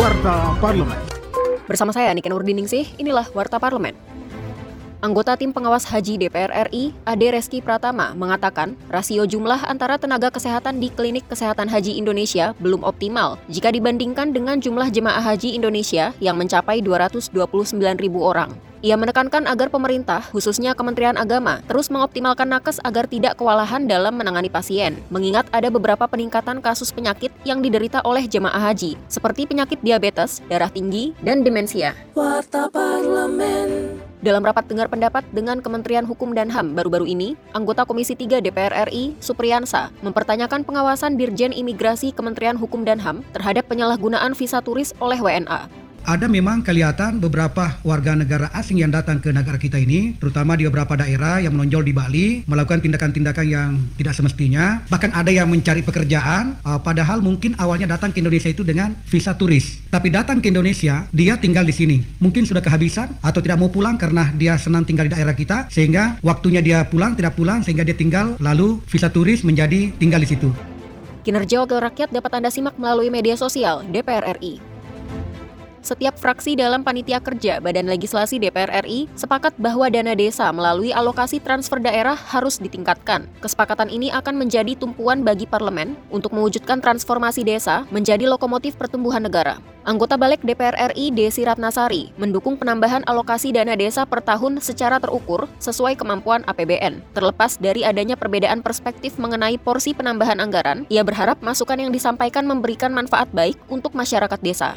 Warta Parlemen. Bersama saya Niken Urdiningsih, inilah Warta Parlemen. Anggota Tim Pengawas Haji DPR RI, Ade Reski Pratama, mengatakan rasio jumlah antara tenaga kesehatan di Klinik Kesehatan Haji Indonesia belum optimal jika dibandingkan dengan jumlah jemaah haji Indonesia yang mencapai 229 ribu orang. Ia menekankan agar pemerintah, khususnya Kementerian Agama, terus mengoptimalkan nakes agar tidak kewalahan dalam menangani pasien, mengingat ada beberapa peningkatan kasus penyakit yang diderita oleh jemaah haji, seperti penyakit diabetes, darah tinggi, dan demensia. Warta Parlemen. Dalam rapat dengar pendapat dengan Kementerian Hukum dan HAM baru-baru ini, anggota Komisi 3 DPR RI, Supriyansa, mempertanyakan pengawasan Dirjen Imigrasi Kementerian Hukum dan HAM terhadap penyalahgunaan visa turis oleh WNA ada memang kelihatan beberapa warga negara asing yang datang ke negara kita ini, terutama di beberapa daerah yang menonjol di Bali, melakukan tindakan-tindakan yang tidak semestinya. Bahkan ada yang mencari pekerjaan, uh, padahal mungkin awalnya datang ke Indonesia itu dengan visa turis. Tapi datang ke Indonesia, dia tinggal di sini. Mungkin sudah kehabisan atau tidak mau pulang karena dia senang tinggal di daerah kita, sehingga waktunya dia pulang, tidak pulang, sehingga dia tinggal, lalu visa turis menjadi tinggal di situ. Kinerja Wakil Rakyat dapat Anda simak melalui media sosial DPR RI setiap fraksi dalam panitia kerja Badan Legislasi DPR RI sepakat bahwa dana desa melalui alokasi transfer daerah harus ditingkatkan. Kesepakatan ini akan menjadi tumpuan bagi parlemen untuk mewujudkan transformasi desa menjadi lokomotif pertumbuhan negara. Anggota Balik DPR RI Desi Ratnasari mendukung penambahan alokasi dana desa per tahun secara terukur sesuai kemampuan APBN. Terlepas dari adanya perbedaan perspektif mengenai porsi penambahan anggaran, ia berharap masukan yang disampaikan memberikan manfaat baik untuk masyarakat desa